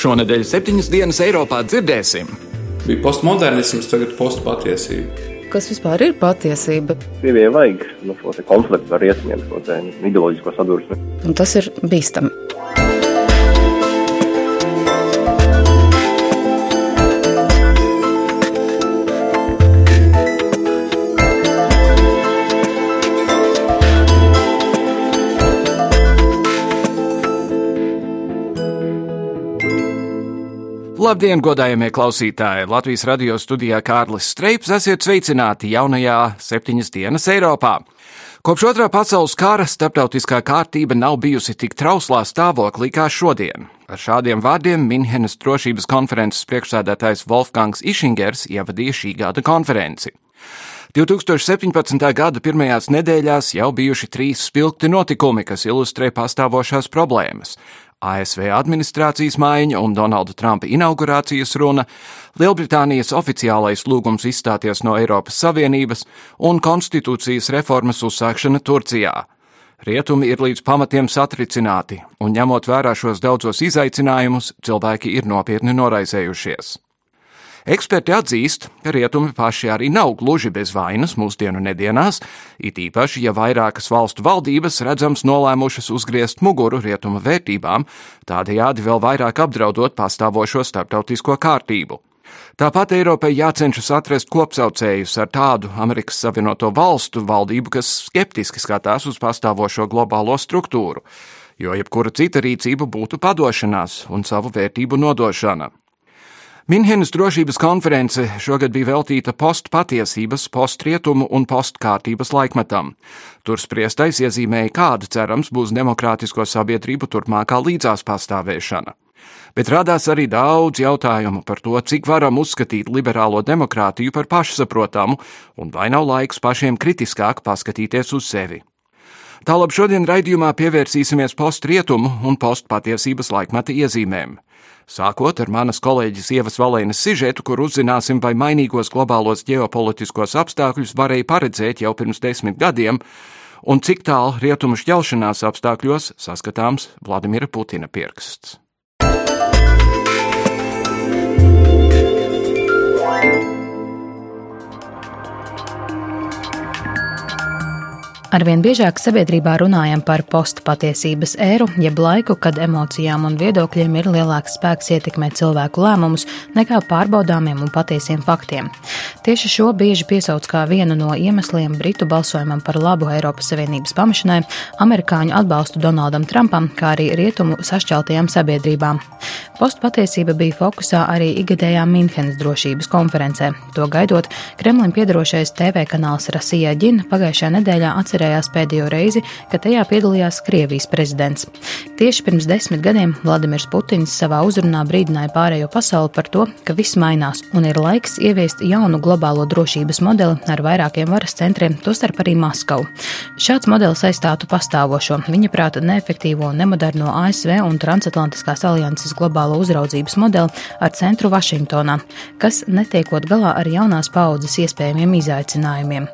Šonadēļ septiņas dienas Eiropā dzirdēsim. Bija postmodernisms, tagad postpatiesība. Kas vispār ir patiesība? Krievijai vajag nu, šo konfliktu ar rietumiem, šo ideoloģisko sadursmi. Un tas ir bīstami. Labdien, godājamie klausītāji! Latvijas radio studijā Kārlis Streips esiet sveicināti jaunajā septiņas dienas Eiropā. Kopš otrā pasaules kara starptautiskā kārtība nav bijusi tik trauslā stāvoklī kā šodien. Ar šādiem vārdiem Minhenes drošības konferences priekšsēdētājs Wolfgangs Išingers ievadīja šī gada konferenci. 2017. gada pirmajās nedēļās jau bijuši trīs spilgti notikumi, kas ilustrē pastāvošās problēmas ASV administrācijas maiņa un Donalda Trumpa inaugurācijas runa, Lielbritānijas oficiālais lūgums izstāties no Eiropas Savienības un konstitūcijas reformas uzsākšana Turcijā. Rietumi ir līdz pamatiem satricināti, un ņemot vērā šos daudzos izaicinājumus, cilvēki ir nopietni noraizējušies. Eksperti atzīst, ka rietumi paši arī nav gluži bez vainas mūsdienu nedienās, it īpaši, ja vairākas valstu valdības redzams nolēmušas uzgriezt muguru rietuma vērtībām, tādējādi vēl vairāk apdraudot pastāvošo starptautisko kārtību. Tāpat Eiropai jācenšas atrast kopsaucējus ar tādu Amerikas Savienoto Valstu valdību, kas skeptiski skatās uz pastāvošo globālo struktūru, jo jebkura cita rīcība būtu padošanās un savu vērtību nodošana. Minhenes drošības konference šogad bija veltīta postpatiesības, postrietumu un postkārtības laikmetam. Tur spriestais iezīmēja, kāda cerams būs demokrātisko sabiedrību turpmākā līdzās pastāvēšana. Bet radās arī daudz jautājumu par to, cik varam uzskatīt liberālo demokrātiju par pašsaprotamu, un vai nav laiks pašiem kritiskāk paskatīties uz sevi. Tālāk šodien raidījumā pievērsīsimies postrietumu un postpatiesības laikmeta iezīmēm. Sākot ar manas kolēģis Ievas Valēnas sižetu, kur uzzināsim, vai mainīgos globālos ģeopolitiskos apstākļus varēja paredzēt jau pirms desmit gadiem, un cik tālu rietumu šķelšanās apstākļos saskatāms Vladimira Putina pirksts. Arvien biežāk sabiedrībā runājam par postpatiesības ēru, jeb laiku, kad emocijām un viedokļiem ir lielāks spēks ietekmēt cilvēku lēmumus nekā pārbaudāmiem un patiesiem faktiem. Tieši šo bieži piesauc kā vienu no iemesliem Britu balsojumam par labu Eiropas Savienības pamašanai, amerikāņu atbalstu Donaldam Trumpam, kā arī rietumu sašķeltajām sabiedrībām. Postpatiesība bija fokusā arī ikgadējā Minhenes drošības konferencē. To gaidot, Kremlim piedarošais TV kanāls Rasija Ģina pagājušajā nedēļā atcerējās pēdējo reizi, kad tajā piedalījās Krievijas prezidents. Tieši pirms desmit gadiem Vladimirs Putins savā uzrunā brīdināja pārējo pasauli par to, ka viss mainās un ir laiks ieviest jaunu globālo drošības modeli ar vairākiem varas centriem, tostarp arī Maskavu. Šāds modelis aizstātu pastāvošo, viņa prāta neefektīvo un nemoderno ASV un Transatlantiskās alianses globālo uzraudzības modeli ar centru Vašingtonā, kas netiekot galā ar jaunās paudzes iespējamiem izaicinājumiem.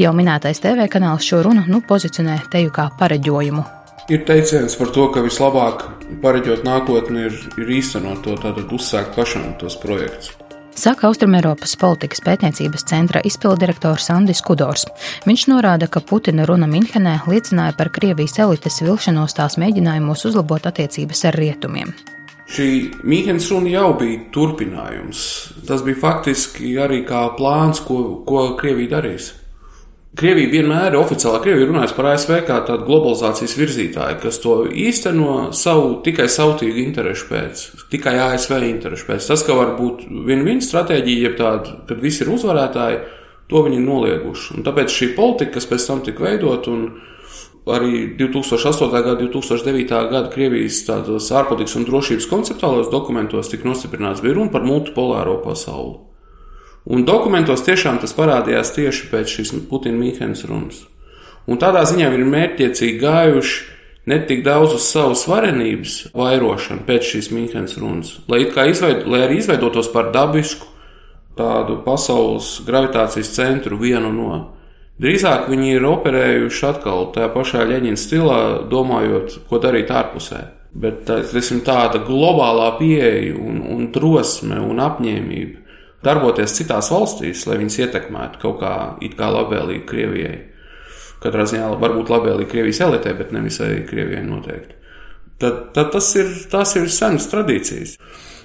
Jau minētais TV kanāls šo runu nu, pozicionē teju kā pareģojumu. Ir teiciens par to, ka vislabāk pareģot nākotni ir, ir īstenot to, tātad uzsākt pašam tos projektus. Saka Austrumēropas politikas pētniecības centra izpildirektors Andris Kudors. Viņš norāda, ka Putina runa Minhenē liecināja par Krievijas elites vilšanos tās mēģinājumos uzlabot attiecības ar rietumiem. Šī Mīnhenes runa jau bija turpinājums. Tas bija faktiski arī kā plāns, ko, ko Krievija darīs. Krievija vienmēr oficiāli Krievija runājas par ASV kā tādu globalizācijas virzītāju, kas to īsteno savu tikai sautīgu interesu pēc, tikai ASV interesu pēc. Tas, ka var būt viena stratēģija, jeb tāda, kad visi ir uzvarētāji, to viņi ir nolieguši. Un tāpēc šī politika, kas pēc tam tika veidot, un arī 2008. gada, 2009. gada Krievijas tādos ārpolitikas un drošības konceptuālajos dokumentos tika nostiprināts, bija runa par multipolāro pasauli. Un dokumentos tiešām tas parādījās tieši pēc šīs Putina Mīhens runas. Un tādā ziņā viņi ir mērķiecīgi gājuši ne tik daudz uz savu svarenības vairošanu pēc šīs Mīhens runas, lai, izveid, lai arī izveidotos par dabisku tādu pasaules gravitācijas centru vienu no Drīzāk viņi ir operējuši atkal tajā pašā Leņķina stilā, domājot, ko darīt ārpusē. Bet teiksim, tāda globālā pieeja, un, un drosme un apņēmība darboties citās valstīs, lai viņas ietekmētu kaut kā, kā labvēlīgi Krievijai. Katrā ziņā varbūt labvēlīgi Krievijas elitē, bet ne visai Krievijai noteikti. Tad, tad tas ir, tas ir senas tradīcijas.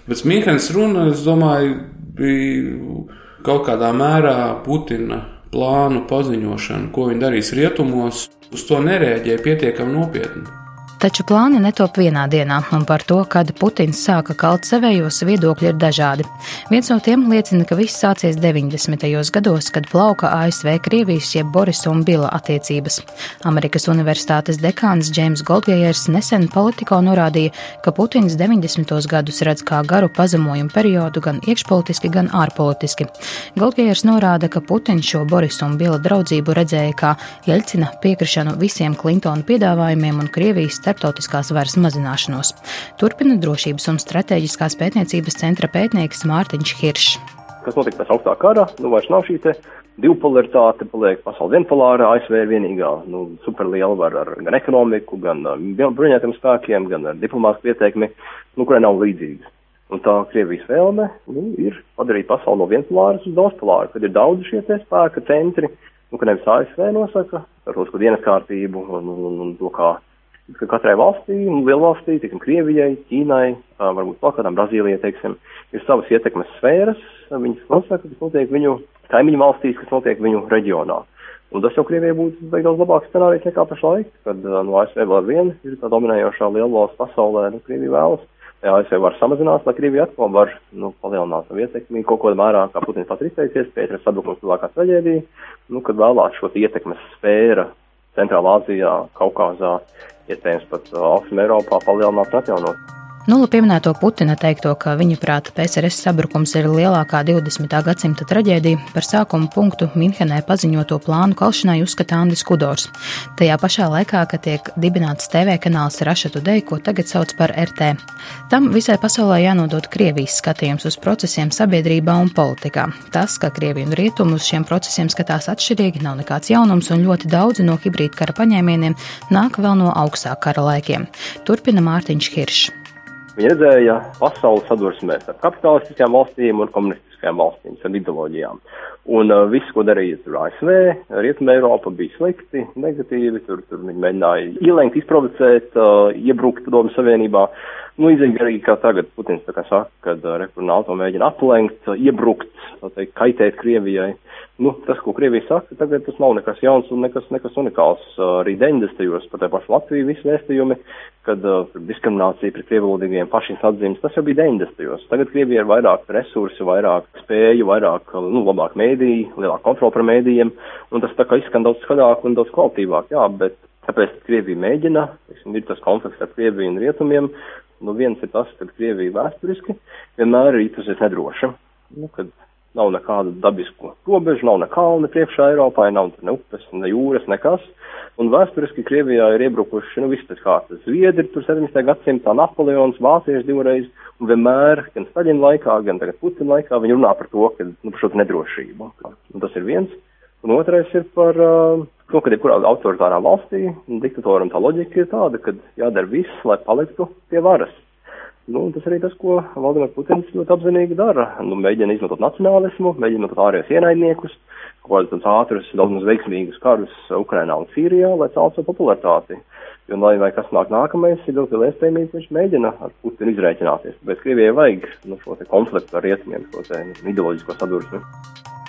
Bet Mīkens runa, es domāju, bija kaut kādā mērā Putina plānu paziņošanu, ko viņi darīs rietumos, uz to nereaģēja pietiekami nopietni. Taču plāni netop vienā dienā, un par to, kad Putins sāka kalt savējos, viedokļi ir dažādi. Viens no tiem liecina, ka viss sācies 90. gados, kad plauka ASV Krievijas jeb Borisa un Bila attiecības. Amerikas Universitātes dekāns Džeims Goldgejers nesen politikā norādīja, ka Putins 90. gadus redz kā garu pazemojumu periodu gan iekšpolitiski, gan ārpolitiski. Goldgejers norāda, ka Putins šo Borisa un Bila draudzību redzēja kā Jeļcina piekrišanu visiem Klintona piedāvājumiem un Krievijas starptautiskās varas mazināšanos. Turpina drošības un strateģiskās pētniecības centra pētnieks Mārtiņš Hiršs. Kas notika pēc augstā kara? Nu, vairs nav šī divpolaritāte, paliek pasaule vienpolāra, ASV ir vienīgā nu, superliela vara ar gan ekonomiku, gan bruņotiem spēkiem, gan ar diplomātisku ieteikumi, nu, kurai nav līdzīgas. Un tā Krievijas vēlme nu, ir padarīt pasauli no vienpolāras uz daudzpolāru, kad ir daudz šie spēka centri, nu, ka nevis ASV nosaka ar to, dienas kārtību un, un, un to, kā ka katrai valstī, lielvalstī, teiksim, Krievijai, Ķīnai, varbūt vēl kādām Brazīlijai, teiksim, ir savas ietekmes sfēras, viņas nosaka, kas notiek viņu kaimiņu valstīs, kas notiek viņu reģionā. Un tas jau Krievijai būtu beigās labāks scenārijs nekā pašlaik, kad no ASV vēl vien ir tā dominējošā lielvalsts pasaulē, nu, Krievija vēlas. Ja ASV var samazināt, lai Krievija atkal var nu, palielināt savu ietekmi kaut kādā mērā, kā Putins pats ir izteicies, pēc sabrukums lielākā traģēdija, nu, kad vēlāk šo ietekmes sfēra Centrālā Azijā, Kaukāzā, iespējams pat Austrum Eiropā palielināt un atjaunot. Nula pieminēto Putina teikto, ka viņa prāta PSRS sabrukums ir lielākā 20. gadsimta traģēdija, par sākumu punktu Minhenē paziņoto plānu kalšanai uzskata Andris Kudors. Tajā pašā laikā, kad tiek dibināts TV kanāls Raša Today, ko tagad sauc par RT. Tam visai pasaulē jānodod Krievijas skatījums uz procesiem sabiedrībā un politikā. Tas, ka Krievija un Rietumi uz šiem procesiem skatās atšķirīgi, nav nekāds jaunums, un ļoti daudzi no hibrīda kara paņēmieniem nāk vēl no augstā kara laikiem. Turpina Mārtiņš Hiršs. Viņi redzēja pasaules sadursmē starp kapitalistiskajām valstīm un komunistiskajām valstīm, ar ideoloģijām. Un uh, viss, ko darīja tur ASV, Rietumē Eiropa bija slikti, negatīvi, tur, tur viņi mēģināja ielenkt, izprovocēt, uh, iebrukt Padomu Savienībā. Nu, izīgi arī kā tagad Putins tā kā saka, kad uh, Rekurnato mēģina aplenkt, uh, iebrukt, tā teikt, kaitēt Krievijai. Nu, tas, ko Krievija saka, tagad tas nav nekas jauns un nekas, nekas unikāls. Uh, arī 90. par te pašu Latviju visi vēstījumi, kad uh, diskriminācija pret krievulīgiem pašiem atzīmes, tas jau bija 90. Tagad Krievija ir vairāk resursu, vairāk spēju, vairāk, uh, nu, labāk mēdīji, lielāka kontrola par mēdījiem, un tas tā kā izskan daudz skaļāk un daudz kvalitīvāk, jā, bet tāpēc Krievija mēģina, ir tas konflikts ar Krieviju un Rietumiem, nu viens ir tas, ka Krievija vēsturiski vienmēr ir itusies nedroša. Nu, kad nav nekādu dabisku robežu, nav ne kalni priekšā Eiropā, nav ne upes, ne jūras, nekas. Un vēsturiski Krievijā ir iebrukuši, nu, viss pēc kārtas. Zviedri tur 17. gadsimtā, Napoleons, vācieši divreiz, un vienmēr, gan Staļina laikā, gan tagad Putina laikā, viņi runā par to, ka, nu, par šo nedrošību. Un tas ir viens. Un otrais ir par, uh, nu, kad jebkurā autoritārā valstī, diktatoram tā loģika ir tāda, ka jādara viss, lai paliktu pie varas. Nu, tas arī tas, ko Valdemārs Putins ļoti apzinīgi dara. Nu, mēģina izmantot nacionālismu, mēģina izmantot ārējos ienaidniekus, kaut kādus ātrus, daudz veiksmīgus karus Ukrainā un Sīrijā, lai celtu savu popularitāti. Jo, lai vai kas nāk nākamais, ir ļoti liela iespējamība, viņš mēģina ar Putinu izrēķināties. Bet Krievijai vajag nu, šo konfliktu ar rietumiem, šo ideoloģisko sadursmi.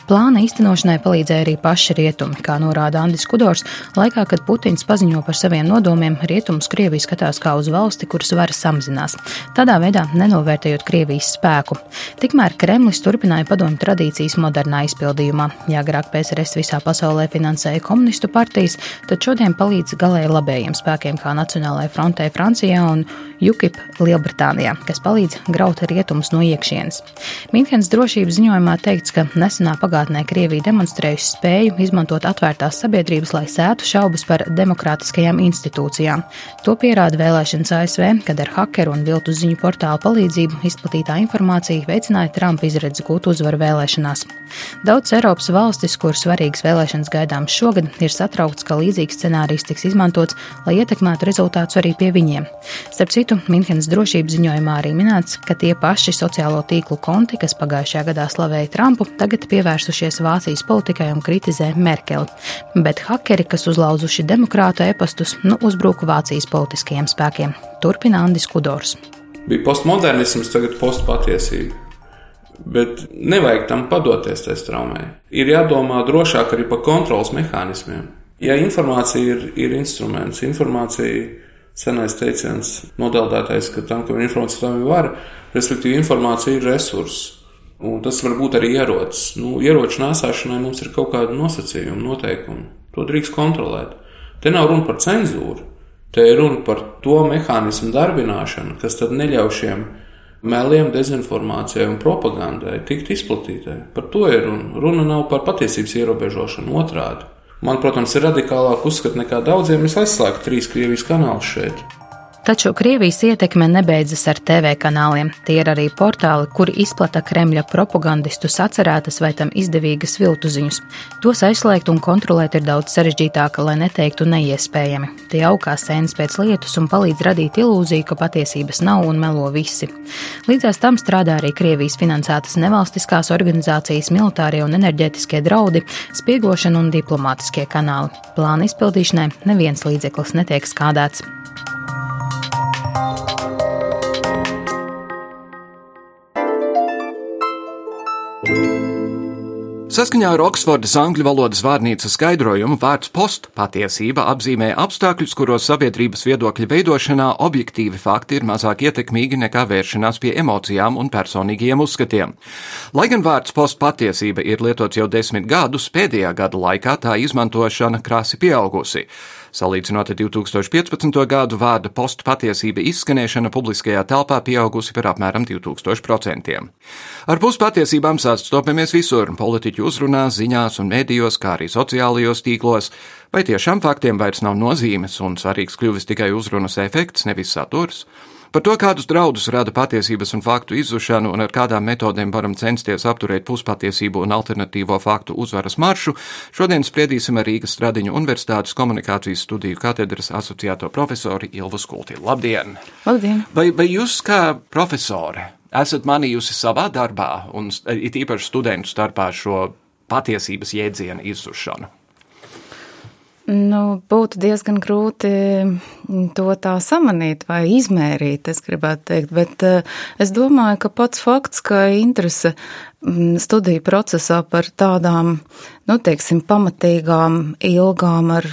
Plāna īstenošanai palīdzēja arī paši rietumi, kā norāda Andris Kudors, laikā, kad Putins paziņo par saviem nodomiem, rietumus Krievija skatās kā uz valsti, kuras vara samazinās, tādā veidā nenovērtējot Krievijas spēku. Tikmēr Kremlis turpināja padomju tradīcijas modernā izpildījumā. Ja agrāk PSRS visā pasaulē finansēja komunistu partijas, tad šodien palīdz galēji labējiem spēkiem kā Nacionālajai frontē Francijā un UKIP Lielbritānijā, kas palīdz graut rietumus no iekšienes. Minhenes drošības ziņojumā teikts, ka nesenā pagātnē Krievija demonstrējusi spēju izmantot atvērtās sabiedrības, lai sētu šaubas par demokrātiskajām institūcijām. To pierāda vēlēšanas ASV, kad ar hakeru un viltu ziņu portālu palīdzību izplatītā informācija veicināja Trumpa izredzi gūt uzvaru vēlēšanās. Daudz Eiropas valstis, kur svarīgas vēlēšanas gaidāmas šogad, ir satraukts, ka līdzīgs scenārijs tiks izmantots, lai ietekmētu rezultātus arī pie viņiem. Starp citu, Minhenes drošības ziņojumā arī minēts, ka tie paši sociālo tīklu konti, kas pagājušajā gadā slavēja Trumpu, tagad pievērsušies Vācijas politikai un kritizē Merkeli. Bet hakeri, kas uzlauzuši demokrātu e-pastus, nu uzbruka Vācijas politiskajiem spēkiem. Turpina Andis Kudors. Bija postmodernisms, tagad postpatiesība. Bet nevajag tam padoties tajā traumē. Ir jādomā drošāk arī par kontrols mehānismiem. Ja informācija ir, ir instruments, informācija senais teiciens, nodeldētais, ka tam, kam ir informācija, tam ir vara, respektīvi informācija ir resurss. Un tas var būt arī ierocis. Nu, ieroču nēsāšanai mums ir kaut kāda nosacījuma, noteikumi. To drīkst kontrolēt. Te nav runa par cenzūru, te ir runa par to mehānismu darbināšanu, kas tad neļauj šiem meliem, dezinformācijai un propagandai tikt izplatītai. Par to ir runa. Runa nav par patiesības ierobežošanu otrādi. Man, protams, ir radikālāk uzskata nekā daudziem. Es aizslēgtu trīs Krievijas kanālus šeit. Taču Krievijas ietekme nebeidzas ar TV kanāliem. Tie ir arī portāli, kuri izplata Kremļa propagandistu sacerētas vai tam izdevīgas viltu ziņas. Tos aizslēgt un kontrolēt ir daudz sarežģītāk, lai neteiktu neiespējami. Tie augā sēnes pēc lietus un palīdz radīt ilūziju, ka patiesības nav un melo visi. Līdzās tam strādā arī Krievijas finansētas nevalstiskās organizācijas militārie un enerģētiskie draudi, spiegošana un diplomātiskie kanāli. Plāna izpildīšanai neviens līdzeklis netiek skādēts. Saskaņā ar Oksfordas angļu valodas vārnīcas skaidrojumu vārds post patiesība apzīmē apstākļus, kuros sabiedrības viedokļa veidošanā objektīvi fakti ir mazāk ietekmīgi nekā vēršanās pie emocijām un personīgiem uzskatiem. Lai gan vārds post patiesība ir lietots jau desmit gadus, pēdējā gada laikā tā izmantošana krasi pieaugusi. Salīdzinot ar 2015. gadu, vārda postu patiesība izskanēšana publiskajā telpā pieaugusi par apmēram 2000%. Ar puspatiesībām sastopamies visur - politiķu uzrunās, ziņās un mēdījos, kā arī sociālajos tīklos. Vai tiešām faktiem vairs nav nozīmes un svarīgs kļuvis tikai uzrunas efekts, nevis saturs? Par to, kādus draudus rada patiesības un faktu izzušana un ar kādām metodēm varam censties apturēt puspatiesību un alternatīvo faktu uzvaras maršu, šodien spriedīsim ar Rīgas Stradiņu Universitātes komunikācijas studiju katedras asociēto profesoru Ilvu Skulti. Labdien! Labdien! Vai, vai jūs kā profesore esat manījusi savā darbā un it īpaši studentu starpā šo patiesības jēdzienu izzušanu? Nu, būtu diezgan grūti to tā samanīt vai izmērīt, es gribētu teikt, bet eh, es domāju, ka pats fakts, ka interese mm, studiju procesā par tādām, nu, teiksim, pamatīgām, ilgām ar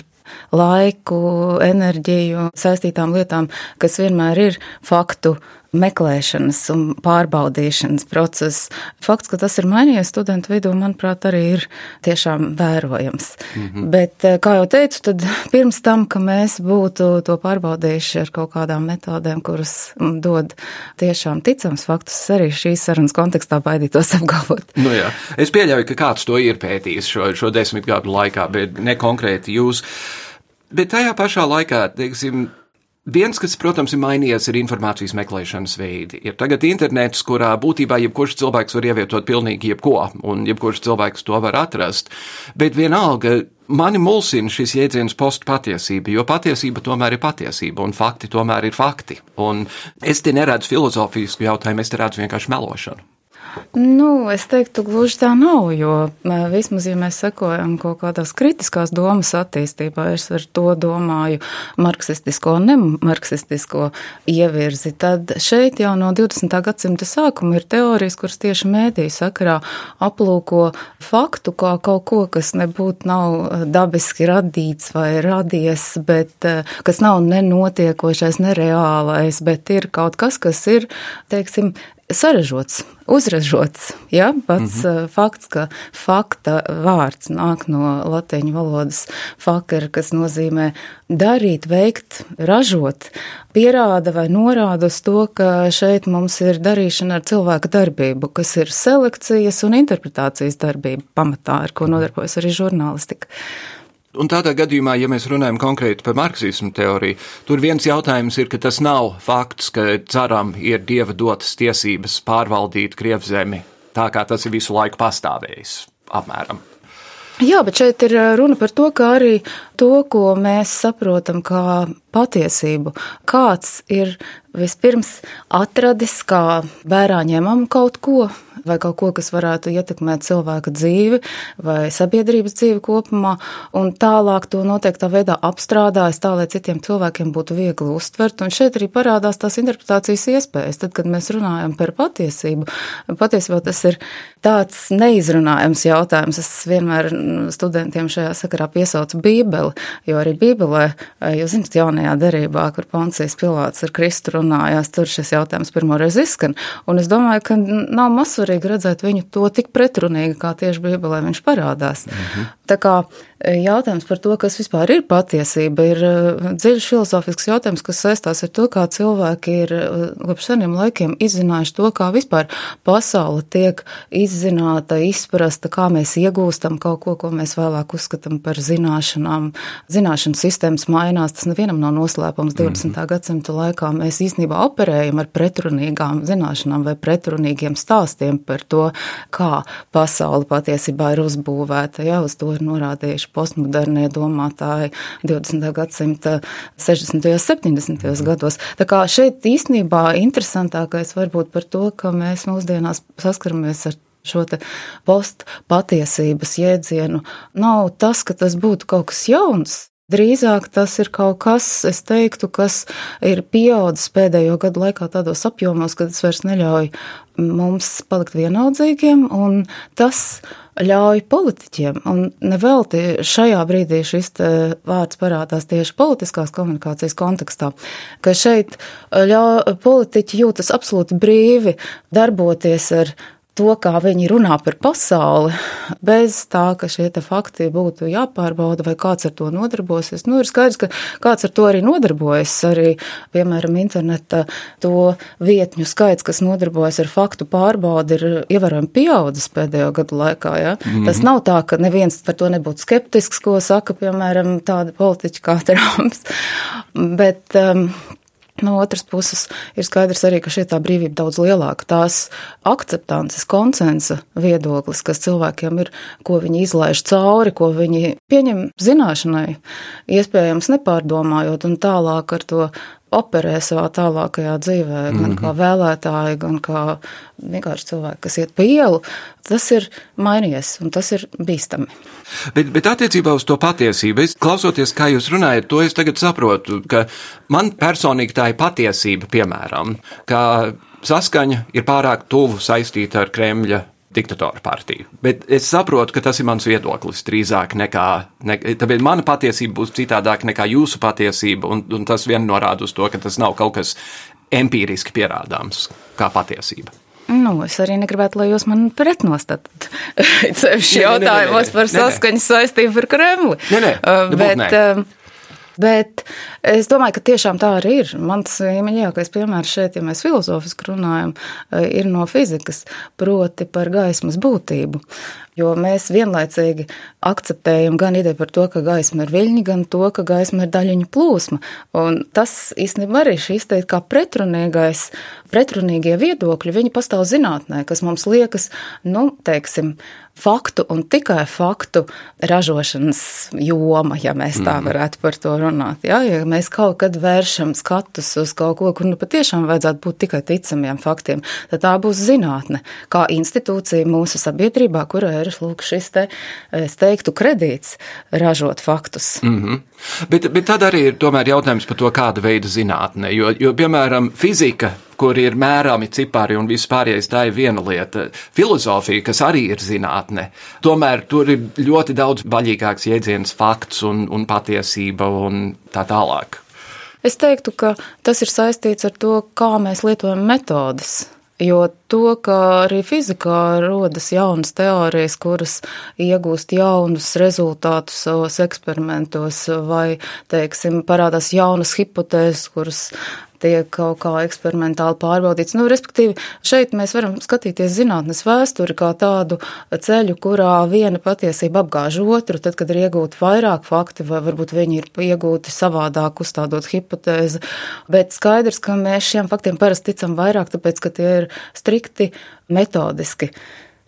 laiku, enerģiju saistītām lietām, kas vienmēr ir faktu meklēšanas un pārbaudīšanas process. Fakts, ka tas ir mainījies studentu vidū, manuprāt, arī ir tiešām vērojams. Mm -hmm. Bet, eh, kā jau teicu, tad pirms tam, ka mēs būtu to pārbaudījuši ar kaut kādām metodēm, kuras dod tiešām ticams faktus, arī šīs sarunas kontekstā baidītos apgalvot. Nu jā, es pieļauju, ka kāds to ir pētījis šo, šo desmit gadu laikā, bet ne konkrēti jūs. Bet tajā pašā laikā, teiksim, Viens, kas, protams, ir mainījies, ir informācijas meklēšanas veidi. Ir tagad internets, kurā būtībā jebkurš cilvēks var ievietot pilnīgi jebko, un jebkurš cilvēks to var atrast. Bet vienalga, mani mulsina šis jēdziens postpatiesība, jo patiesība tomēr ir patiesība, un fakti tomēr ir fakti. Un es te neredzu filozofisku jautājumu, es te redzu vienkārši melošanu. Nu, es teiktu, gluži tā nav, jo vismaz, ja mēs sekojam kaut kādās kritiskās domas attīstībā, es ar to domāju marksistisko un nemarksistisko ievirzi, tad šeit jau no 20. gadsimta sākuma ir teorijas, kuras tieši mēdī sakarā aplūko faktu kā kaut ko, kas nebūtu nav dabiski radīts vai radies, bet kas nav nenotiekošais, nereālais, bet ir kaut kas, kas ir, teiksim, sarežots, uzražots. Ja? Pats mm -hmm. fakts, ka fakta vārds nāk no latīņu valodas fakera, kas nozīmē darīt, veikt, ražot, pierāda vai norāda uz to, ka šeit mums ir darīšana ar cilvēka darbību, kas ir selekcijas un interpretācijas darbība pamatā, ar ko nodarbojas arī žurnālistika. Un tādā gadījumā, ja mēs runājam konkrēti par marksismu teoriju, tur viens jautājums ir, ka tas nav fakts, ka caram ir dieva dotas tiesības pārvaldīt Krievzemi tā, kā tas ir visu laiku pastāvējis. Apmēram. Jā, bet šeit ir runa par to, ka arī to, ko mēs saprotam kā patiesību, kāds ir vispirms atradis kā vērā ņemam kaut ko, vai kaut ko, kas varētu ietekmēt cilvēka dzīvi vai sabiedrības dzīvi kopumā, un tālāk to noteiktā veidā apstrādājas tā, lai citiem cilvēkiem būtu viegli uztvert. Un šeit arī parādās tās interpretācijas iespējas. Tad, kad mēs runājam par patiesību, patiesībā tas ir tāds neizrunājams jautājums. Es vienmēr studentiem šajā sakarā piesaucu Bībeli, jo arī Bībelē, jūs zināt, jaunajā derībā, kur Poncijas Pilāts ar Kristu runājās, tur šis jautājums pirmoreiz izskan. Un es domāju, ka nav mazsvarīgi redzēt viņu to tik pretrunīgi, kā tieši Bībelē viņš parādās. Mhm. Tā kā e, jautājums par to, kas vispār ir patiesība, ir e, dziļš filozofisks jautājums, kas saistās ar to, kā cilvēki ir e, kopš seniem laikiem izzinājuši to, kā vispār pasaule tiek izzināta, izprasta, kā mēs iegūstam kaut ko, ko mēs vēlāk uzskatām par zināšanām. Zināšanas sistēmas mainās, tas nevienam nav noslēpums. 20. Mm -hmm. gadsimta laikā mēs īstenībā operējam ar pretrunīgām zināšanām vai pretrunīgiem stāstiem par to, kā pasaule patiesībā ir uzbūvēta. Jā, uz to ir norādījuši postmodernie domātāji 20. gadsimta 60. un 70. gados. Tā kā šeit īstenībā interesantākais varbūt par to, ka mēs mūsdienās saskaramies ar šo postpatiesības jēdzienu, nav tas, ka tas būtu kaut kas jauns. Drīzāk tas ir kaut kas, es teiktu, kas ir pieaudzis pēdējo gadu laikā tādos apjomos, ka tas vairs neļauj mums palikt vienaldzīgiem, un tas ļauj politiķiem. Un nevelti šajā brīdī šis vārds parādās tieši politiskās komunikācijas kontekstā, ka šeit ļauj, politiķi jūtas absolūti brīvi darboties ar to, kā viņi runā par pasauli, bez tā, ka šie fakti būtu jāpārbauda vai kāds ar to nodarbosies. Nu, ir skaidrs, ka kāds ar to arī nodarbojas. Arī, piemēram, interneta to vietņu skaits, kas nodarbojas ar faktu pārbaudi, ir ievērojami pieaudzis pēdējo gadu laikā. Ja? Mm -hmm. Tas nav tā, ka neviens par to nebūtu skeptisks, ko saka, piemēram, tādi politiķi kā Trumps. Bet um, No otras puses, ir skaidrs arī, ka šeit tā brīvība daudz lielāka. Tās akceptances, konsensa viedoklis, kas cilvēkiem ir, ko viņi izlaiž cauri, ko viņi pieņem zināšanai, iespējams nepārdomājot un tālāk ar to operē savā tālākajā dzīvē, gan mm -hmm. kā vēlētāji, gan kā vienkārši cilvēki, kas iet pa ielu, tas ir mainījies un tas ir bīstami. Bet, bet attiecībā uz to patiesību, es klausoties, kā jūs runājat, to es tagad saprotu, ka man personīgi tā ir patiesība, piemēram, ka saskaņa ir pārāk tuvu saistīta ar Kremļa diktatoru partiju. Bet es saprotu, ka tas ir mans viedoklis drīzāk nekā, ne, tāpēc mana patiesība būs citādāka nekā jūsu patiesība, un, un tas vien norāda uz to, ka tas nav kaut kas empīriski pierādāms kā patiesība. Nu, es arī negribētu, lai jūs man pretnostatat sevišķi jautājumos par saskaņas saistību ar Kremli. Nē, nē, uh, bet, nē. Um, Bet es domāju, ka tiešām tā arī ir. Mans mīļākais piemērs šeit, ja mēs filozofiski runājam, ir no fizikas, proti par gaismas būtību. Jo mēs vienlaicīgi akceptējam gan ideju par to, ka gaisma ir viļņi, gan to, ka gaisma ir daļiņu plūsma. Un tas īstenībā arī šīs teikt kā pretrunīgais, pretrunīgie viedokļi, viņi pastāv zinātnē, kas mums liekas, nu, teiksim, faktu un tikai faktu ražošanas joma, ja mēs tā mhm. varētu par to runāt. Ja, ja mēs kaut kad vēršam skatus uz kaut ko, kur nu patiešām vajadzētu būt tikai ticamiem faktiem, tad tā būs zinātne, kā institūcija mūsu sabiedrībā, kurā ir lūk, šis te, es teiktu, kredīts ražot faktus. Mm -hmm. bet, bet tad arī ir tomēr jautājums par to, kāda veida zinātne, jo, jo piemēram, fizika kur ir mērāmi cipari un viss pārējais, tā ir viena lieta. Filozofija, kas arī ir zinātne, tomēr tur ir ļoti daudz baļīgāks jēdziens fakts un, un patiesība un tā tālāk. Es teiktu, ka tas ir saistīts ar to, kā mēs lietojam metodas. Jo to, ka arī fizikā rodas jaunas teorijas, kuras iegūst jaunus rezultātus savos eksperimentos, vai, teiksim, parādās jaunas hipotēzes, kuras tiek kaut kā eksperimentāli pārbaudīts. Nu, respektīvi, šeit mēs varam skatīties zinātnes vēsturi kā tādu ceļu, kurā viena patiesība apgāž otru, tad, kad ir iegūti vairāk fakti, vai varbūt viņi ir iegūti savādāk uzstādot hipotēzi. Bet skaidrs, ka mēs šiem faktiem parasti ticam vairāk, tāpēc, ka tie ir strikti metodiski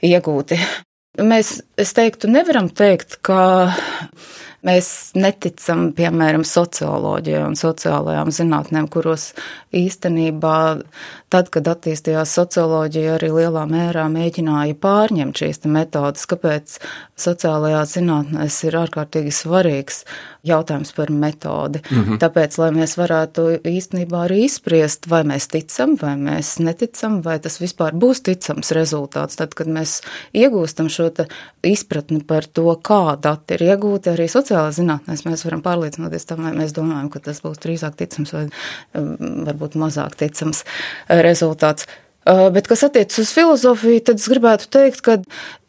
iegūti. Mēs, es teiktu, nevaram teikt, ka Mēs neticam, piemēram, socioloģijai un sociālajām zinātnēm, kuros īstenībā tad, kad attīstījās socioloģija, arī lielā mērā mēģināja pārņemt šīs metodas, kāpēc sociālajās zinātnēs ir ārkārtīgi svarīgs jautājums par metodi. Mm -hmm. Tāpēc, lai mēs varētu īstenībā arī izspriest, vai mēs ticam, vai mēs neticam, vai tas vispār būs ticams rezultāts, tad, kad mēs iegūstam šo izpratni par to, kā dati ir iegūti arī sociālajās zinātnēs, mēs varam pārliecināties tam, vai mēs domājam, ka tas būs drīzāk ticams vai um, varbūt mazāk ticams uh, rezultāts. Uh, bet, kas attiecas uz filozofiju, tad es gribētu teikt, ka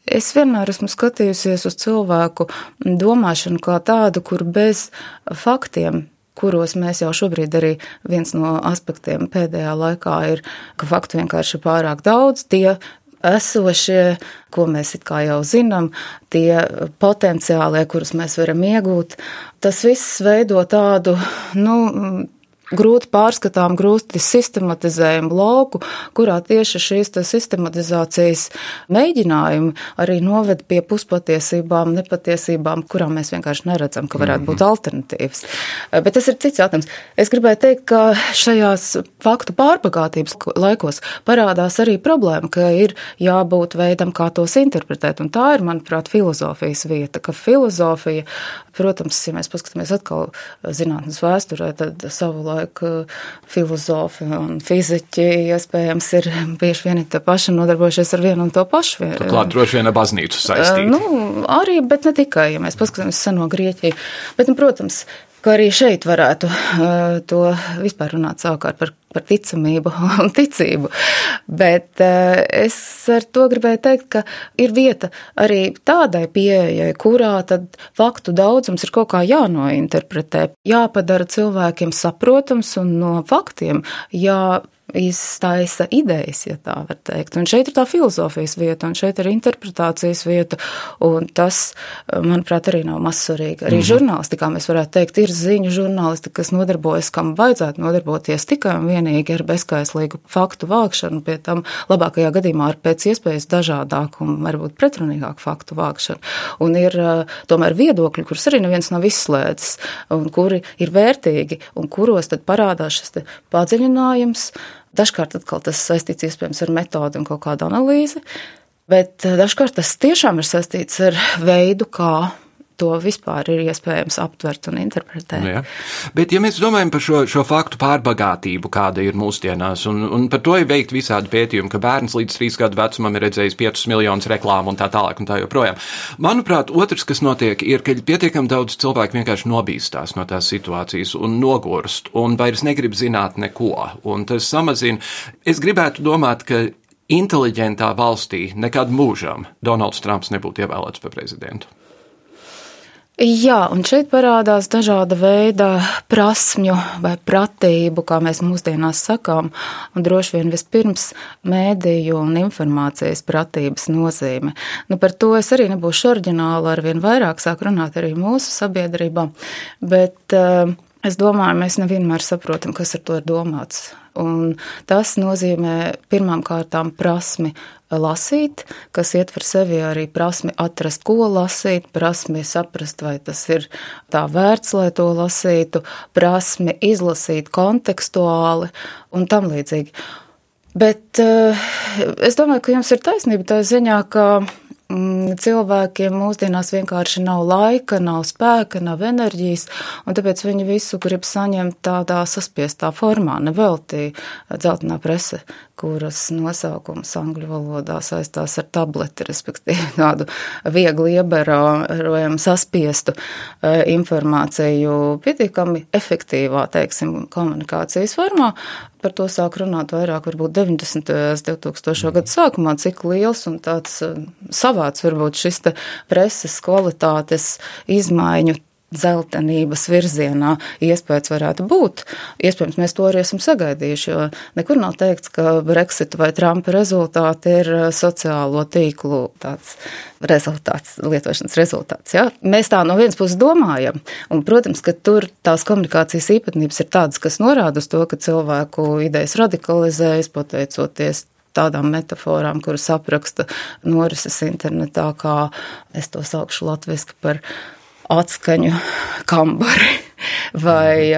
Es vienmēr esmu skatījusies uz cilvēku domāšanu kā tādu, kur bez faktiem kuros mēs jau šobrīd arī viens no aspektiem pēdējā laikā ir, ka faktu vienkārši ir pārāk daudz, tie esošie, ko mēs it kā jau zinām, tie potenciālie, kurus mēs varam iegūt, tas viss veido tādu, nu, grūti pārskatām, grūti sistematizējumu lauku, kurā tieši šīs sistematizācijas mēģinājumi arī noved pie puspatiesībām, nepatiesībām, kurām mēs vienkārši neredzam, ka varētu būt mhm. alternatīvas. Bet tas ir cits jautājums. Es gribēju teikt, ka šajās faktu pārpagātības laikos parādās arī problēma, ka ir jābūt veidam, kā tos interpretēt. Un tā ir, manuprāt, filozofijas vieta, ka filozofija, protams, ja mēs paskatāmies atkal zinātnes vēsturē, tad savu laiku laiku filozofi un fiziķi iespējams ir bieži vien tā paši nodarbojušies ar vienu un to pašu. Turklāt droši vien ar baznīcu saistīti. Nu, arī, bet ne tikai, ja mēs paskatāmies seno Grieķiju. Bet, nu, protams, ka arī šeit varētu uh, to vispār runāt savukārt par, par ticamību un ticību. Bet uh, es ar to gribēju teikt, ka ir vieta arī tādai pieejai, kurā tad faktu daudzums ir kaut kā jānointerpretē, jāpadara cilvēkiem saprotams un no faktiem jā iztaisa idejas, ja tā var teikt. Un šeit ir tā filozofijas vieta, un šeit ir interpretācijas vieta, un tas, manuprāt, arī nav mazsvarīgi. Arī mm -hmm. žurnālistikā mēs varētu teikt, ir ziņu žurnālisti, kas nodarbojas, kam vajadzētu nodarboties tikai un vienīgi ar bezkaislīgu faktu vākšanu, pie tam labākajā gadījumā ar pēc iespējas dažādāku un varbūt pretrunīgāku faktu vākšanu. Un ir tomēr viedokļi, kurus arī neviens nav izslēdzis, un kuri ir vērtīgi, un kuros tad parādās šis padziļinājums, Dažkārt tas saistīts iespējams ar metodi un kaut kādu analīzi, bet eh, dažkārt tas tiešām ir saistīts ar veidu, kā to vispār ir iespējams aptvert un interpretēt. Nu, ja. Bet, ja mēs domājam par šo, šo faktu pārbagātību, kāda ir mūsdienās, un, un par to ir veikt visādi pētījumi, ka bērns līdz trīs gadu vecumam ir redzējis 5 miljonus reklāmu un tā tālāk un tā joprojām. Manuprāt, otrs, kas notiek, ir, ka pietiekami daudz cilvēku vienkārši nobīstās no tās situācijas un nogurst un vairs negrib zināt neko. Un tas samazina. Es gribētu domāt, ka inteliģentā valstī nekad mūžam Donalds Trumps nebūtu ievēlēts par prezidentu. Jā, un šeit parādās dažāda veida prasmju vai pratību, kā mēs mūsdienās sakām, un droši vien vispirms mēdīju un informācijas pratības nozīme. Nu, par to es arī nebūšu oriģināla, ar vien vairāk sāk runāt arī mūsu sabiedrībā, bet uh, es domāju, mēs nevienmēr saprotam, kas ar to ir domāts. Un tas nozīmē pirmām kārtām prasmi lasīt, kas ietver sevi arī prasmi atrast, ko lasīt, prasmi saprast, vai tas ir tā vērts, lai to lasītu, prasmi izlasīt kontekstuāli un tam līdzīgi. Bet uh, es domāju, ka jums ir taisnība tā ziņā, ka cilvēkiem mūsdienās vienkārši nav laika, nav spēka, nav enerģijas, un tāpēc viņi visu grib saņemt tādā saspiestā formā, neveltī dzeltenā prese, kuras nosaukums angļu valodā saistās ar tableti, respektīvi tādu viegli ieberojumu saspiestu e, informāciju pietiekami efektīvā, teiksim, komunikācijas formā, Par to sāk runāt vairāk, varbūt 90. un 2000. gadu sākumā, cik liels un tāds eh, savāds varbūt šis preses kvalitātes izmaiņu zeltainības virzienā iespējas varētu būt. Iespējams, mēs to arī esam sagaidījuši, jo nekur nav teikts, ka Brexit vai Trumpa rezultāti ir eh, sociālo tīklu tāds rezultāts, lietošanas rezultāts. Ja? Mēs tā no vienas puses domājam, un, protams, ka tur tās komunikācijas īpatnības ir tādas, kas norāda uz to, ka cilvēku idejas radikalizējas pateicoties tādām metaforām, kuras apraksta norises internetā, kā es to saukšu latviski par atskaņu kambari vai,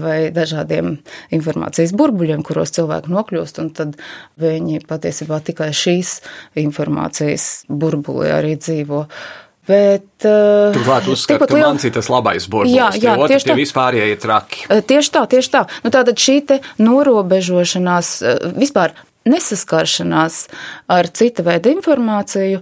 vai dažādiem informācijas burbuļiem, kuros cilvēki nokļūst, un tad viņi patiesībā tikai šīs informācijas burbulī arī dzīvo. Bet, Turklāt uzskata, ka liela... mans ir tas labais burbulis, jā, jā, tie tieši tā. vispārējie traki. Tieši tā, tieši tā. Nu, tātad šī te norobežošanās, vispār nesaskaršanās ar cita veida informāciju,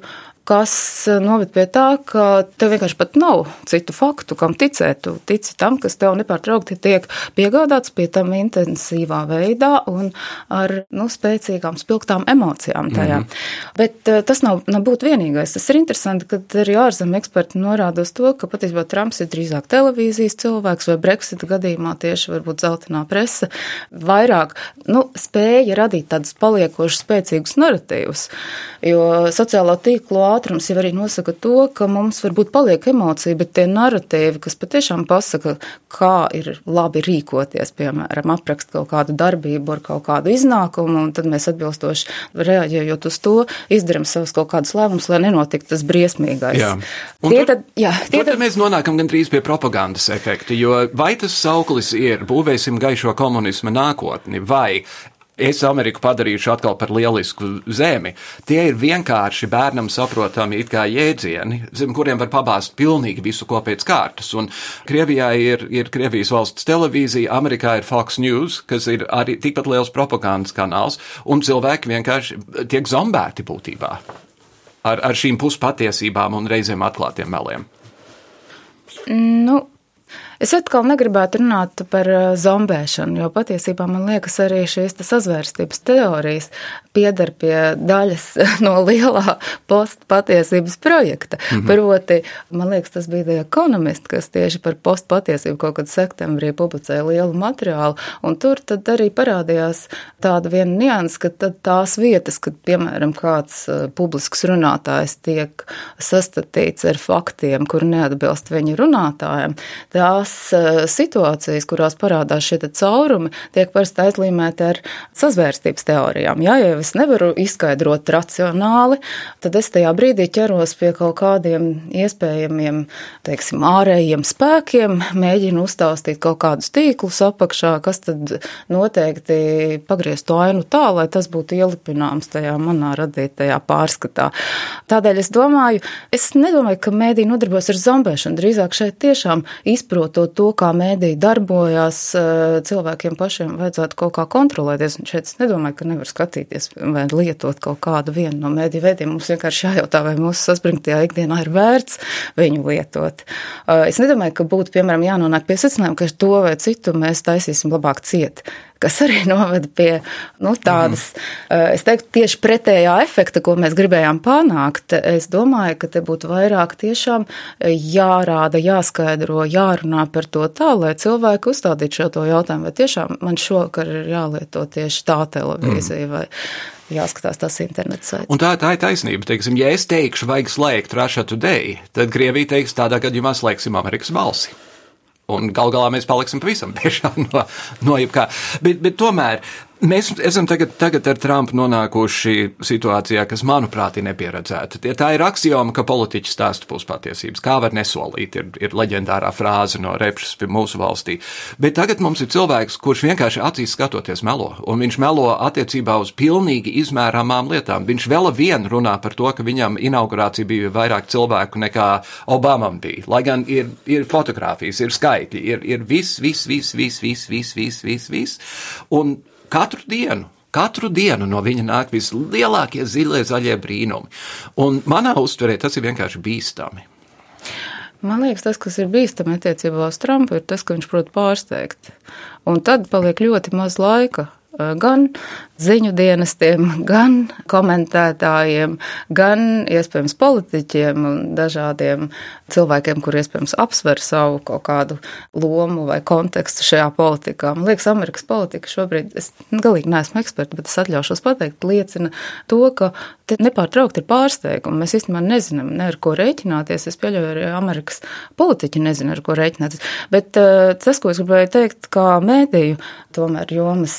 kas eh, noved pie tā, ka tev vienkārši pat nav citu faktu, kam ticēt. Tu tici tam, kas tev nepārtraukti tiek piegādāts pie tam intensīvā veidā un ar nu, spēcīgām, spilgtām emocijām tajā. Mm -hmm. Bet uh, tas nav, nav būt vienīgais. Tas ir interesanti, ka arī ārzemju eksperti norāda uz to, ka patiesībā Trumps ir drīzāk televīzijas cilvēks vai Brexit gadījumā tieši varbūt zeltainā presa vairāk nu, spēja radīt tādus paliekošus spēcīgus narratīvus, jo sociālo tīklu ātrums jau arī nosaka to, ka mums varbūt paliek emocija, bet tie narratīvi, kas patiešām pasaka, kā ir labi rīkoties, piemēram, aprakst kaut kādu darbību ar kaut kādu iznākumu, un tad mēs atbilstoši reaģējot uz to, izdarām savus kaut kādus lēmumus, lai nenotiktu tas briesmīgais. Jā. Un tie tad, jā, tie tad, tad mēs nonākam gandrīz pie propagandas efekta, jo vai tas sauklis ir būvēsim gaišo komunismu nākotni, vai es Ameriku padarīšu atkal par lielisku zemi. Tie ir vienkārši bērnam saprotami jēdzieni, zem kuriem var pabāzt pilnīgi visu ko pēc kārtas. Un Krievijā ir, ir Krievijas valsts televīzija, Amerikā ir Fox News, kas ir arī tikpat liels propagandas kanāls, un cilvēki vienkārši tiek zombēti būtībā ar, ar šīm puspatiesībām un reizēm atklātiem meliem. Nu, Es atkal negribētu runāt par eh, zombēšanu, jo patiesībā man liekas, arī šīs sazvērstības teorijas pieder pie daļas no lielā postpatiesības projekta. Mm -hmm. Proti, man liekas, tas bija The Economist, kas tieši par postpatiesību kaut kad septembrī publicēja lielu materiālu, un tur tad arī parādījās tāda viena nianses, ka tās vietas, kad, piemēram, kāds eh, publisks runātājs tiek sastatīts ar faktiem, kur neatbilst viņa runātājiem, tās tās eh, situācijas, kurās parādās šie caurumi, tiek parasti aizlīmēti ar sazvērstības teorijām. Jā, ja es nevaru izskaidrot racionāli, tad es tajā brīdī ķeros pie kaut kādiem iespējamiem, teiksim, ārējiem spēkiem, mēģinu uzstāstīt kaut kādus tīklus apakšā, kas tad noteikti pagrieztu ainu tā, lai tas būtu ielipināms tajā manā radītajā pārskatā. Tādēļ es domāju, es nedomāju, ka mēdī nodarbojas ar zombēšanu, drīzāk šeit tiešām izprotot izprotot to, kā mēdī darbojās, eh, cilvēkiem pašiem vajadzētu kaut kā kontrolēties. Un šeit es nedomāju, ka nevar skatīties vai lietot kaut kādu vienu no mēdī veidiem. Mums vienkārši jājautā, vai mūsu saspringtajā ikdienā ir vērts viņu lietot. Eh, es nedomāju, ka būtu, piemēram, jānonāk pie secinājuma, ka to vai citu mēs taisīsim labāk ciet kas arī noveda pie nu, tādas, mm. es teiktu, tieši pretējā efekta, ko mēs gribējām panākt. Es domāju, ka te būtu vairāk tiešām jārāda, jāskaidro, jārunā par to tā, lai cilvēki uzstādītu šo to jautājumu, vai tiešām man šovakar ir jālieto tieši tā televīzija mm. vai jāskatās tas internets. Un tā, tā ir taisnība. Teiksim, ja es teikšu, vajag slēgt Russia Today, tad Krievija teiks, tādā gadījumā slēgsim Amerikas balsi. Un gal galā mēs paliksim pavisam bešā no, no jebkā. Bet, bet tomēr Mēs esam tagad, tagad ar Trumpu nonākuši situācijā, kas, manuprāt, ir nepieredzēta. Ja tā ir axioma, ka politiķis stāsta puspatiesības. Kā var nesolīt, ir, ir leģendārā frāze no repšas pie mūsu valstī. Bet tagad mums ir cilvēks, kurš vienkārši acīs skatoties melo, un viņš melo attiecībā uz pilnīgi izmērāmām lietām. Viņš vēl vien runā par to, ka viņam inaugurācija bija vairāk cilvēku nekā Obamam bija. Lai gan ir, ir fotografijas, ir skaitļi, ir, ir viss, viss, vis, viss, vis, viss, viss, viss, viss, viss. Katru dienu Katru dienu no viņa nāk vislielākie zilie zaļie brīnumi. Un manā uztverē tas ir vienkārši bīstami. Man liekas, tas, kas ir bīstami attiecībā uz Trumpu, ir tas, ka viņš prot pārsteigt. Un tad paliek ļoti maz laika gan ziņu dienestiem, gan komentētājiem, gan iespējams politiķiem un dažādiem cilvēkiem, kur iespējams apsver savu kaut kādu lomu vai kontekstu šajā politikā. Man liekas, Amerikas politika šobrīd, es galīgi neesmu eksperts, bet es atļaušos pateikt, liecina to, ka te nepārtraukti ir pārsteigumi. Mēs īstenībā nezinām, ne ar ko rēķināties. Es pieļauju, arī Amerikas politiķi nezina, ar ko rēķināties. Bet uh, tas, ko es gribēju teikt, kā mēdīju, tomēr jomas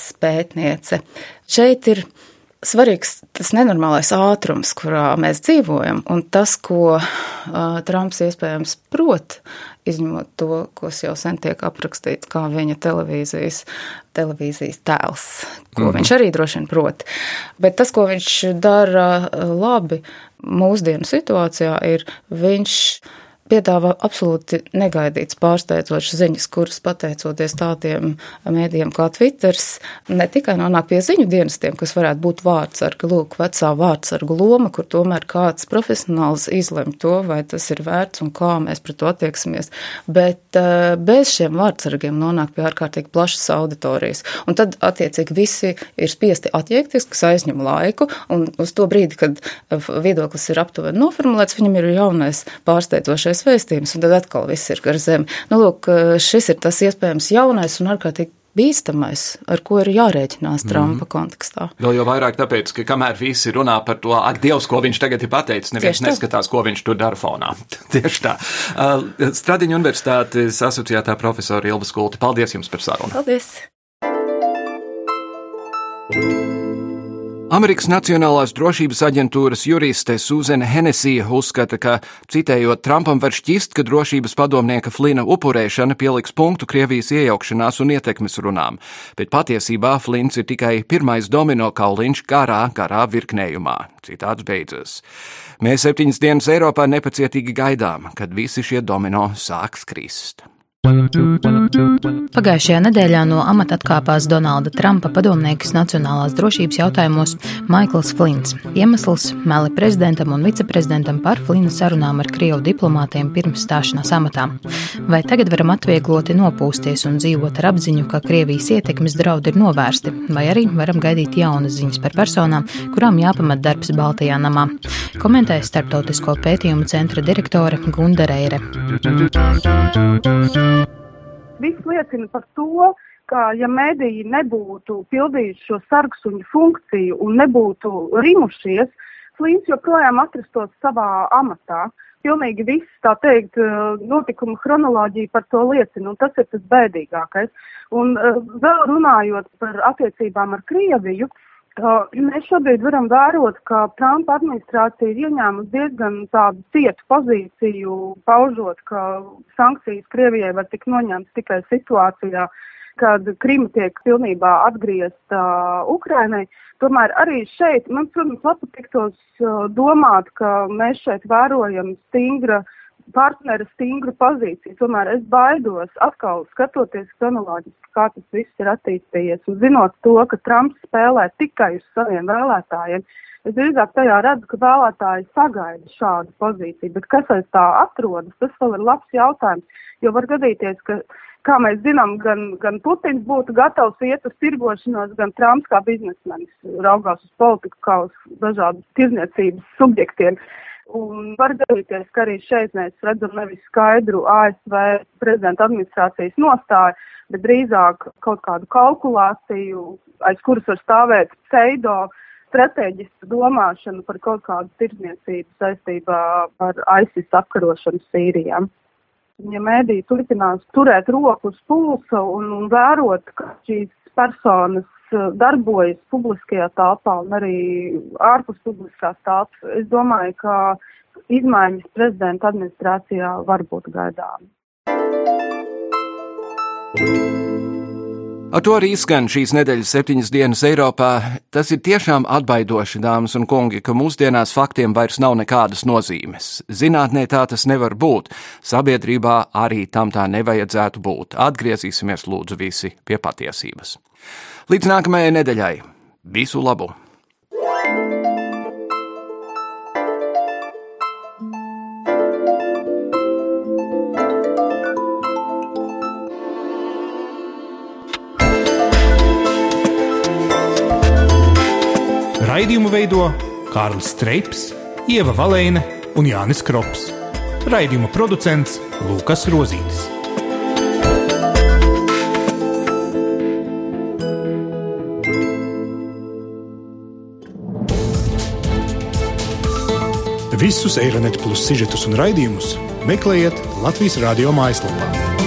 pētniece, šeit ir svarīgs tas nenormālais ātrums, kurā mēs dzīvojam, un tas, ko uh, Trumps iespējams prot, izņemot to, kas jau sen tiek aprakstīts kā viņa televīzijas, televīzijas tēls, ko mm -hmm. viņš arī droši vien prot. Bet tas, ko viņš dara labi mūsdienu situācijā, ir viņš piedāvā absolūti negaidīts pārsteidzošas ziņas, kuras pateicoties tādiem mēdījiem kā Twitters, ne tikai nonāk pie ziņu dienestiem, kas varētu būt vārdsarga, lūk, vecā vārdsarga loma, kur tomēr kāds profesionāls izlem to, vai tas ir vērts un kā mēs pret to attieksimies, bet uh, bez šiem vārdsargiem nonāk pie ārkārtīgi plašas auditorijas. Un tad, attiecīgi, visi ir spiesti attiekties, kas aizņem laiku, un uz to brīdi, kad viedoklis ir aptuveni noformulēts, viņam ir jaunais pārsteidzošais jaunais vēstījums, un tad atkal viss ir gar zemi. Nu, lūk, šis ir tas iespējams jaunais un ārkārtīgi bīstamais, ar ko ir jārēķinās. Trumpa mm. kontekstā. Vēl jau vairāk tāpēc, ka kamēr visi runā par to, ak, Dievs, ko viņš tagad ir pateicis, neviens Tieši neskatās, tā. ko viņš tur dara fonā. Tieši tā. Uh, Stradiņa universitātes asociētā profesora Ilva Skulti, paldies jums par sarunu. Paldies! Amerikas Nacionālās drošības aģentūras juriste Suzana Henesija uzskata, ka, citējot, Trumpam var šķist, ka drošības padomnieka Flina upurēšana pieliks punktu Krievijas iejaukšanās un ietekmes runām, bet patiesībā Flins ir tikai pirmais domino kauliņš garā, garā virknējumā. Citāts beidzas. Mēs septiņas dienas Eiropā nepacietīgi gaidām, kad visi šie domino sāks krist. Pagājušajā nedēļā no amata atkāpās Donalda Trumpa padomnieks nacionālās drošības jautājumos Maikls Flints. Iemesls - meli prezidentam un viceprezidentam par Flina sarunām ar Krievu diplomātiem pirms stāšanās amatā. Vai tagad varam atviegloti nopūsties un dzīvot ar apziņu, ka Krievijas ietekmes draudi ir novērsti, vai arī varam gaidīt jaunas ziņas par personām, kurām jāpamat darbs Baltijā namā? Komentēja Startautisko pētījumu centra direktore Gunda Reire. Viss liecina par to, ka ja mediji nebūtu pildījuši šo sargsuņu funkciju un nebūtu rimušies, Flīns joprojām atrastos savā amatā. Pilnīgi viss, tā teikt, notikuma chronoloģija par to liecina, un tas ir tas bēdīgākais. Un vēl runājot par attiecībām ar Krieviju, Mēs šobrīd varam vērot, ka Trumpa administrācija ir ieņēmusi diezgan tādu cietu pozīciju, paužot, ka sankcijas Krievijai var tikt noņemtas tikai situācijā, kad Krima tiek pilnībā atgriezta Ukrainai. Tomēr arī šeit man, protams, patiktos domāt, ka mēs šeit vērojam stingra uh, partnera stingru pozīciju. Tomēr es baidos atkal skatoties chronoloģiski, kā tas viss ir attīstījies un zinot to, ka Trumps spēlē tikai uz saviem vēlētājiem. Es drīzāk tajā redzu, ka vēlētāji sagaida šādu pozīciju, bet kas aiz tā atrodas, tas vēl ir labs jautājums, jo var gadīties, ka, kā mēs zinām, gan, gan Putins būtu gatavs iet uz tirgošanos, gan Trumps kā biznesmenis raugās uz politiku kā uz dažādu tirzniecības subjektiem. Uh, Un var gadīties, ka arī šeit mēs redzam nevis skaidru ASV prezidenta administrācijas nostāju, bet drīzāk kaut kādu kalkulāciju, aiz kuras var stāvēt pseido stratēģisku domāšanu par kaut kādu tirdzniecību saistībā ar ISIS apkarošanu Sīrijā. Ja mēdī turpinās turēt roku uz pulsa un, un vērot, ka šīs personas darbojas publiskajā telpā un arī ārpus publiskās telpas, es domāju, ka izmaiņas prezidenta administrācijā var būt gaidāmas. Ar to arī skan šīs nedēļas septiņas dienas Eiropā. Tas ir tiešām atbaidoši, dāmas un kungi, ka mūsdienās faktiem vairs nav nekādas nozīmes. Zinātnē tā tas nevar būt, sabiedrībā arī tam tā nevajadzētu būt. Atgriezīsimies lūdzu visi pie patiesības. Līdz nākamajai nedēļai. Visu labu! Raidījumu veido Kārlis Streips, Ieva Valēne un Jānis Krops. Raidījuma producents Lukas Rozītis. Visus Eironet plus sižetus un raidījumus meklējiet Latvijas radio mājaslapā.